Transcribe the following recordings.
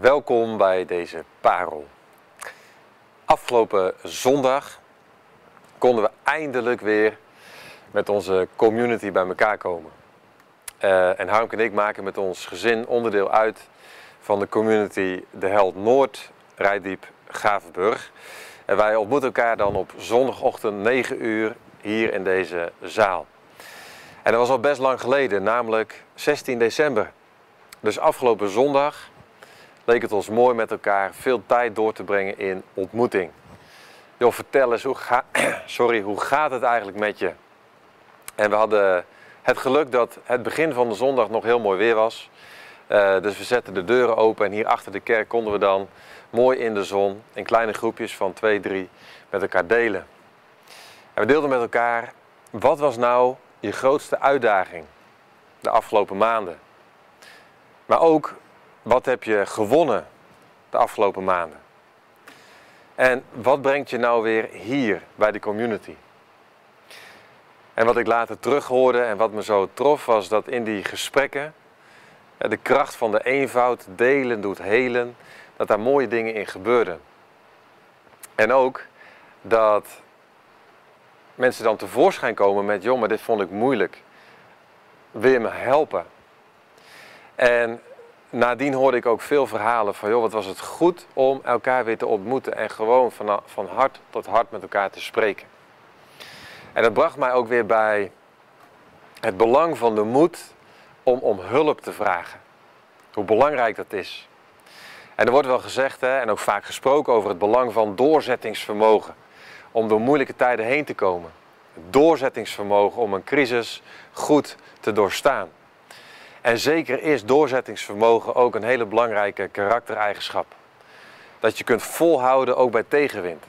Welkom bij deze parel. Afgelopen zondag konden we eindelijk weer met onze community bij elkaar komen. Uh, en Harmke en ik maken met ons gezin onderdeel uit van de community De Held Noord, Rijdiep, Gavenburg. En wij ontmoeten elkaar dan op zondagochtend 9 uur hier in deze zaal. En dat was al best lang geleden, namelijk 16 december. Dus afgelopen zondag leek het ons mooi met elkaar veel tijd door te brengen in ontmoeting. Joh, vertel eens, hoe, Sorry, hoe gaat het eigenlijk met je? En we hadden het geluk dat het begin van de zondag nog heel mooi weer was. Uh, dus we zetten de deuren open en hier achter de kerk konden we dan mooi in de zon, in kleine groepjes van twee, drie, met elkaar delen. En we deelden met elkaar, wat was nou je grootste uitdaging de afgelopen maanden? Maar ook, wat heb je gewonnen de afgelopen maanden? En wat brengt je nou weer hier bij de community? En wat ik later terughoorde en wat me zo trof was dat in die gesprekken de kracht van de eenvoud, delen doet helen, dat daar mooie dingen in gebeurden. En ook dat mensen dan tevoorschijn komen met, joh, maar dit vond ik moeilijk. Wil je me helpen? En nadien hoorde ik ook veel verhalen van, joh, wat was het goed om elkaar weer te ontmoeten en gewoon van, van hart tot hart met elkaar te spreken. En dat bracht mij ook weer bij het belang van de moed om om hulp te vragen. Hoe belangrijk dat is. En er wordt wel gezegd, hè, en ook vaak gesproken over het belang van doorzettingsvermogen. Om door moeilijke tijden heen te komen. Doorzettingsvermogen om een crisis goed te doorstaan. En zeker is doorzettingsvermogen ook een hele belangrijke karaktereigenschap. Dat je kunt volhouden ook bij tegenwind.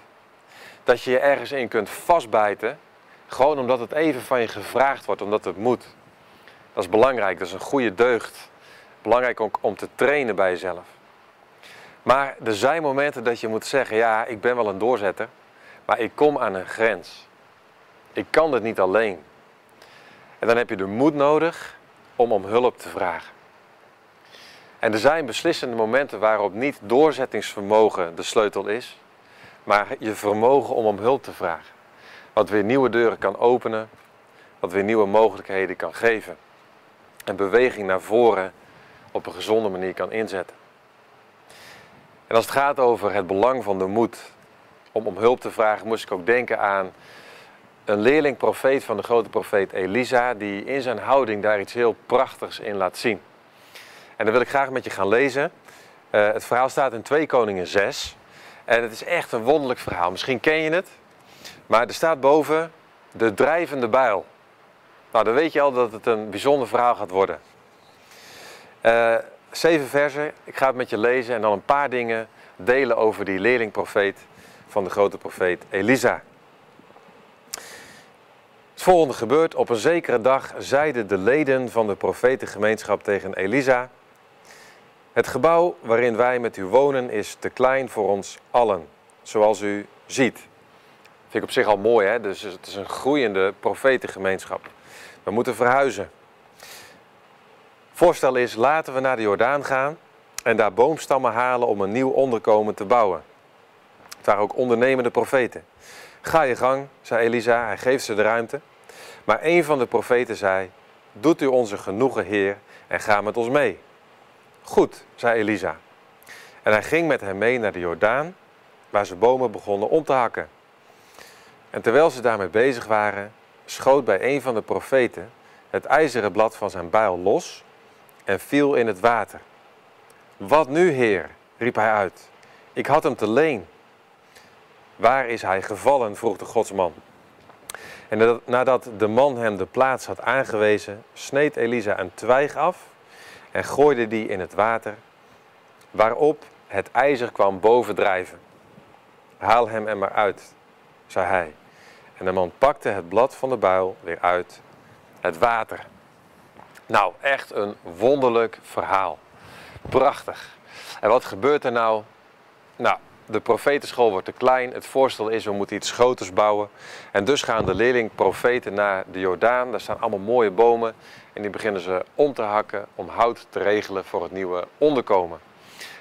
Dat je je ergens in kunt vastbijten, gewoon omdat het even van je gevraagd wordt, omdat het moet. Dat is belangrijk, dat is een goede deugd. Belangrijk om, om te trainen bij jezelf. Maar er zijn momenten dat je moet zeggen, ja, ik ben wel een doorzetter, maar ik kom aan een grens. Ik kan dit niet alleen. En dan heb je de moed nodig om om hulp te vragen. En er zijn beslissende momenten waarop niet doorzettingsvermogen de sleutel is, maar je vermogen om om hulp te vragen. Wat weer nieuwe deuren kan openen, wat weer nieuwe mogelijkheden kan geven. En beweging naar voren op een gezonde manier kan inzetten. En als het gaat over het belang van de moed om om hulp te vragen, moest ik ook denken aan een leerling profeet van de grote profeet Elisa, die in zijn houding daar iets heel prachtigs in laat zien. En dat wil ik graag met je gaan lezen. Uh, het verhaal staat in 2 Koningen 6. En het is echt een wonderlijk verhaal. Misschien ken je het. Maar er staat boven de drijvende bijl. Nou, dan weet je al dat het een bijzonder verhaal gaat worden. Uh, zeven versen, ik ga het met je lezen en dan een paar dingen delen over die leerlingprofeet van de grote profeet Elisa. Het volgende gebeurt. Op een zekere dag zeiden de leden van de profetengemeenschap tegen Elisa: Het gebouw waarin wij met u wonen is te klein voor ons allen, zoals u ziet. Vind ik op zich al mooi, hè? Dus het is een groeiende profetengemeenschap. We moeten verhuizen. Voorstel is, laten we naar de Jordaan gaan en daar boomstammen halen om een nieuw onderkomen te bouwen. Het waren ook ondernemende profeten. Ga je gang, zei Elisa, hij geeft ze de ruimte. Maar een van de profeten zei, doet u onze genoegen, Heer, en ga met ons mee. Goed, zei Elisa. En hij ging met hem mee naar de Jordaan, waar ze bomen begonnen om te hakken. En terwijl ze daarmee bezig waren, schoot bij een van de profeten het ijzeren blad van zijn bijl los en viel in het water. Wat nu, Heer? riep hij uit. Ik had hem te leen. Waar is hij gevallen? vroeg de godsman. En nadat de man hem de plaats had aangewezen, sneed Elisa een twijg af en gooide die in het water, waarop het ijzer kwam bovendrijven. Haal hem er maar uit, zei hij. En de man pakte het blad van de buil weer uit het water. Nou, echt een wonderlijk verhaal. Prachtig. En wat gebeurt er nou? Nou, de profetenschool wordt te klein. Het voorstel is, we moeten iets groters bouwen. En dus gaan de leerling-profeten naar de Jordaan. Daar staan allemaal mooie bomen. En die beginnen ze om te hakken om hout te regelen voor het nieuwe onderkomen.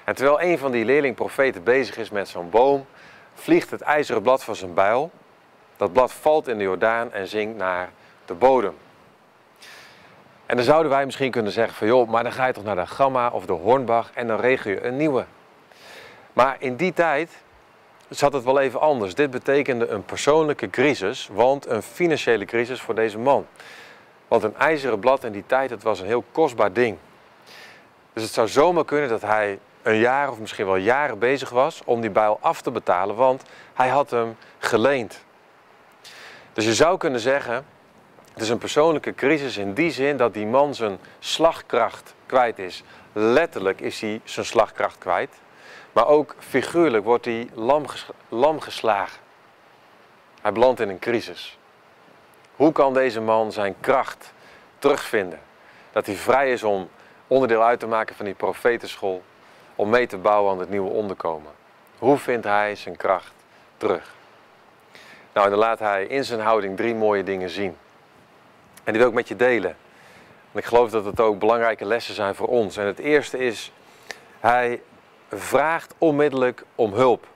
En terwijl een van die leerlingprofeten bezig is met zo'n boom, vliegt het ijzeren blad van zijn bijl. Dat blad valt in de Jordaan en zinkt naar de bodem. En dan zouden wij misschien kunnen zeggen van joh, maar dan ga je toch naar de Gamma of de Hornbach en dan regel je een nieuwe. Maar in die tijd zat het wel even anders. Dit betekende een persoonlijke crisis, want een financiële crisis voor deze man. Want een ijzeren blad in die tijd, het was een heel kostbaar ding. Dus het zou zomaar kunnen dat hij een jaar of misschien wel jaren bezig was om die bijl af te betalen, want hij had hem geleend. Dus je zou kunnen zeggen, het is een persoonlijke crisis in die zin dat die man zijn slagkracht kwijt is. Letterlijk is hij zijn slagkracht kwijt, maar ook figuurlijk wordt hij lam, lam geslagen. Hij belandt in een crisis. Hoe kan deze man zijn kracht terugvinden? Dat hij vrij is om onderdeel uit te maken van die profetenschool, om mee te bouwen aan het nieuwe onderkomen. Hoe vindt hij zijn kracht terug? Nou, dan laat hij in zijn houding drie mooie dingen zien. En die wil ik met je delen. En ik geloof dat het ook belangrijke lessen zijn voor ons. En het eerste is, hij vraagt onmiddellijk om hulp.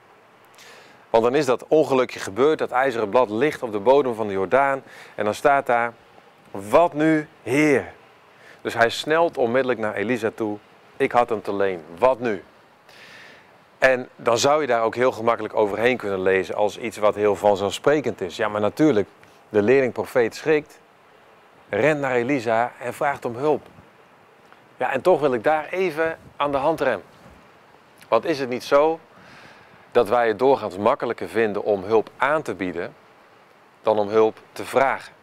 Want dan is dat ongelukje gebeurd, dat ijzeren blad ligt op de bodem van de Jordaan. En dan staat daar, wat nu, Heer? Dus hij snelt onmiddellijk naar Elisa toe. Ik had hem te leen. Wat nu? En dan zou je daar ook heel gemakkelijk overheen kunnen lezen als iets wat heel vanzelfsprekend is. Ja, maar natuurlijk, de leerling-profeet schrikt, rent naar Elisa en vraagt om hulp. Ja, en toch wil ik daar even aan de hand rem. Want is het niet zo dat wij het doorgaans makkelijker vinden om hulp aan te bieden dan om hulp te vragen?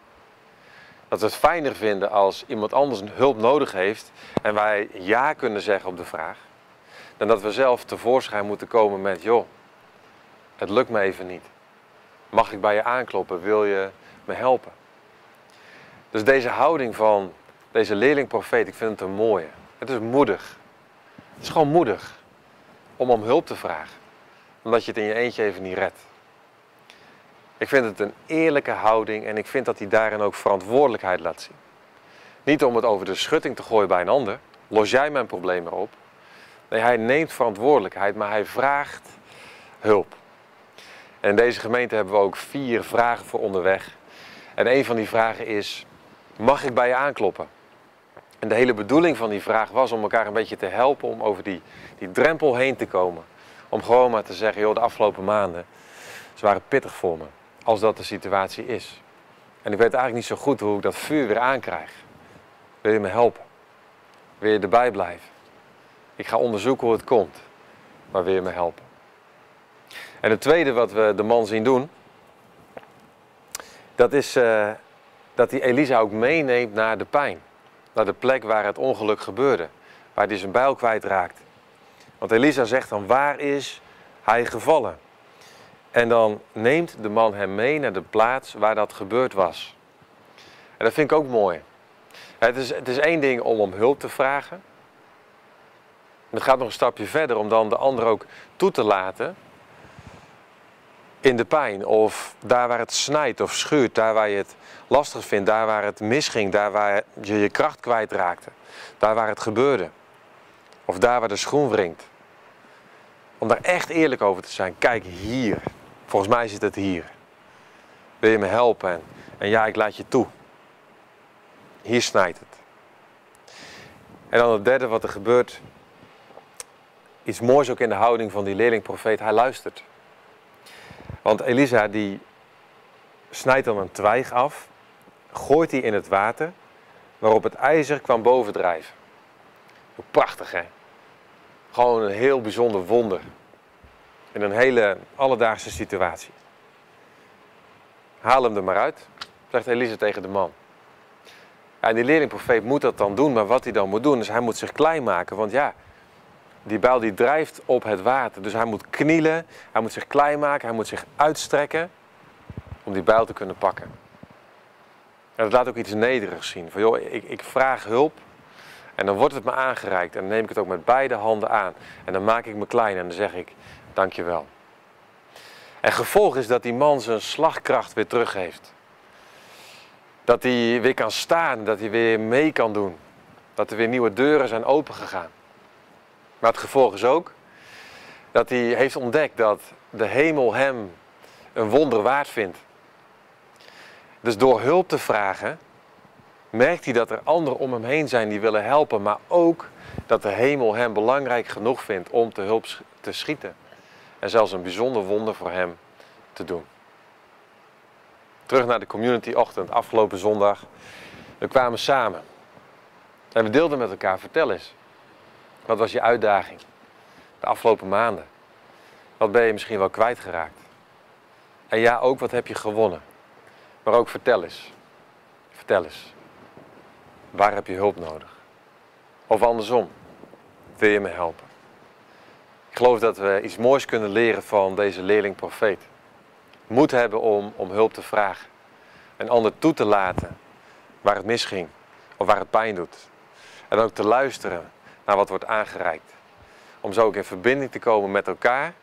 Dat we het fijner vinden als iemand anders hulp nodig heeft en wij ja kunnen zeggen op de vraag, dan dat we zelf tevoorschijn moeten komen met, joh, het lukt me even niet. Mag ik bij je aankloppen? Wil je me helpen? Dus deze houding van deze leerlingprofeet, ik vind het een mooie. Het is moedig. Het is gewoon moedig om om hulp te vragen. Omdat je het in je eentje even niet redt. Ik vind het een eerlijke houding en ik vind dat hij daarin ook verantwoordelijkheid laat zien. Niet om het over de schutting te gooien bij een ander. Los jij mijn probleem erop. Nee, hij neemt verantwoordelijkheid, maar hij vraagt hulp. En in deze gemeente hebben we ook vier vragen voor onderweg. En een van die vragen is, mag ik bij je aankloppen? En de hele bedoeling van die vraag was om elkaar een beetje te helpen om over die, die drempel heen te komen. Om gewoon maar te zeggen, joh, de afgelopen maanden, waren pittig voor me als dat de situatie is. En ik weet eigenlijk niet zo goed hoe ik dat vuur weer aankrijg. Wil je me helpen? Wil je erbij blijven? Ik ga onderzoeken hoe het komt, maar wil je me helpen? En het tweede wat we de man zien doen, dat is uh, dat hij Elisa ook meeneemt naar de pijn. Naar de plek waar het ongeluk gebeurde, waar hij zijn bijl kwijtraakt. Want Elisa zegt dan, waar is hij gevallen? En dan neemt de man hem mee naar de plaats waar dat gebeurd was. En dat vind ik ook mooi. Het is, het is één ding om om hulp te vragen. En het gaat nog een stapje verder om dan de ander ook toe te laten in de pijn. Of daar waar het snijdt of schuurt, daar waar je het lastig vindt, daar waar het misging, daar waar je je kracht kwijtraakte. Daar waar het gebeurde. Of daar waar de schoen wringt. Om daar echt eerlijk over te zijn. Kijk hier. Volgens mij zit het hier. Wil je me helpen? En, ja, ik laat je toe. Hier snijdt het. En dan het derde wat er gebeurt. Iets moois ook in de houding van die leerlingprofeet. Hij luistert. Want Elisa die snijdt dan een twijg af. Gooit die in het water. Waarop het ijzer kwam bovendrijven. Prachtig hè. Gewoon een heel bijzonder wonder. In een hele alledaagse situatie. Haal hem er maar uit, zegt Elise tegen de man. En die leerlingprofeet moet dat dan doen, maar wat hij dan moet doen is hij moet zich klein maken. Want ja, die bijl die drijft op het water. Dus hij moet knielen, hij moet zich klein maken, hij moet zich uitstrekken om die bijl te kunnen pakken. En dat laat ook iets nederigs zien. Van joh, ik, ik vraag hulp en dan wordt het me aangereikt en dan neem ik het ook met beide handen aan. En dan maak ik me klein en dan zeg ik, Dankjewel. En gevolg is dat die man zijn slagkracht weer terug heeft. Dat hij weer kan staan, dat hij weer mee kan doen. Dat er weer nieuwe deuren zijn opengegaan. Maar het gevolg is ook Dat hij heeft ontdekt dat de hemel hem een wonder waard vindt. Dus door hulp te vragen, merkt hij dat er anderen om hem heen zijn die willen helpen, maar ook dat de hemel hem belangrijk genoeg vindt om te hulp te schieten. En zelfs een bijzonder wonder voor hem te doen. Terug naar de community ochtend, afgelopen zondag. We kwamen samen. En we deelden met elkaar, vertel eens. Wat was je uitdaging de afgelopen maanden? Wat ben je misschien wel kwijtgeraakt? En ja, ook wat heb je gewonnen? Maar ook vertel eens. Vertel eens. Waar heb je hulp nodig? Of andersom, wil je me helpen? Ik geloof dat we iets moois kunnen leren van deze leerling-profeet. Moed hebben om, om hulp te vragen. En ander toe te laten waar het misging of waar het pijn doet. En ook te luisteren naar wat wordt aangereikt. Om zo ook in verbinding te komen met elkaar.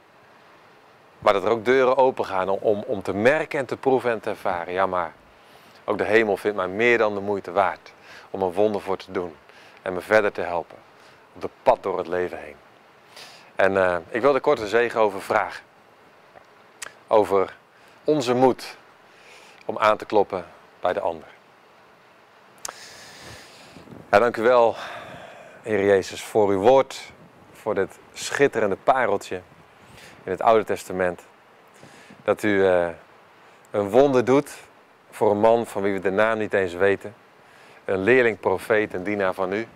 Maar dat er ook deuren open gaan om, om te merken en te proeven en te ervaren. Ja, maar ook de hemel vindt mij meer dan de moeite waard om een wonder voor te doen. En me verder te helpen op de pad door het leven heen. En uh, ik wil er kort een zegen over vragen. Over onze moed om aan te kloppen bij de ander. Ja, dank u wel, Heer Jezus, voor uw woord, voor dit schitterende pareltje in het Oude Testament. Dat u uh, een wonder doet voor een man van wie we de naam niet eens weten. Een leerling, profeet, een dienaar van u.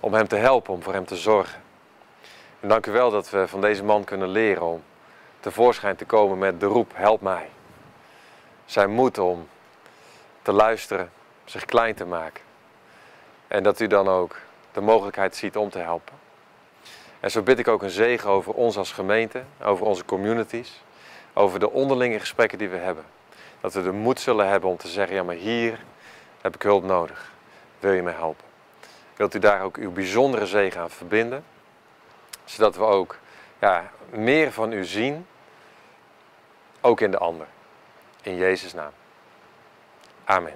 Om hem te helpen, om voor hem te zorgen. En dank u wel dat we van deze man kunnen leren om tevoorschijn te komen met de roep, help mij. Zijn moed om te luisteren, zich klein te maken. En dat u dan ook de mogelijkheid ziet om te helpen. En zo bid ik ook een zegen over ons als gemeente, over onze communities, over de onderlinge gesprekken die we hebben. Dat we de moed zullen hebben om te zeggen, ja maar hier heb ik hulp nodig. Wil je me helpen? Wilt u daar ook uw bijzondere zegen aan verbinden? Zodat we ook ja, meer van u zien, ook in de ander. In Jezus' naam. Amen.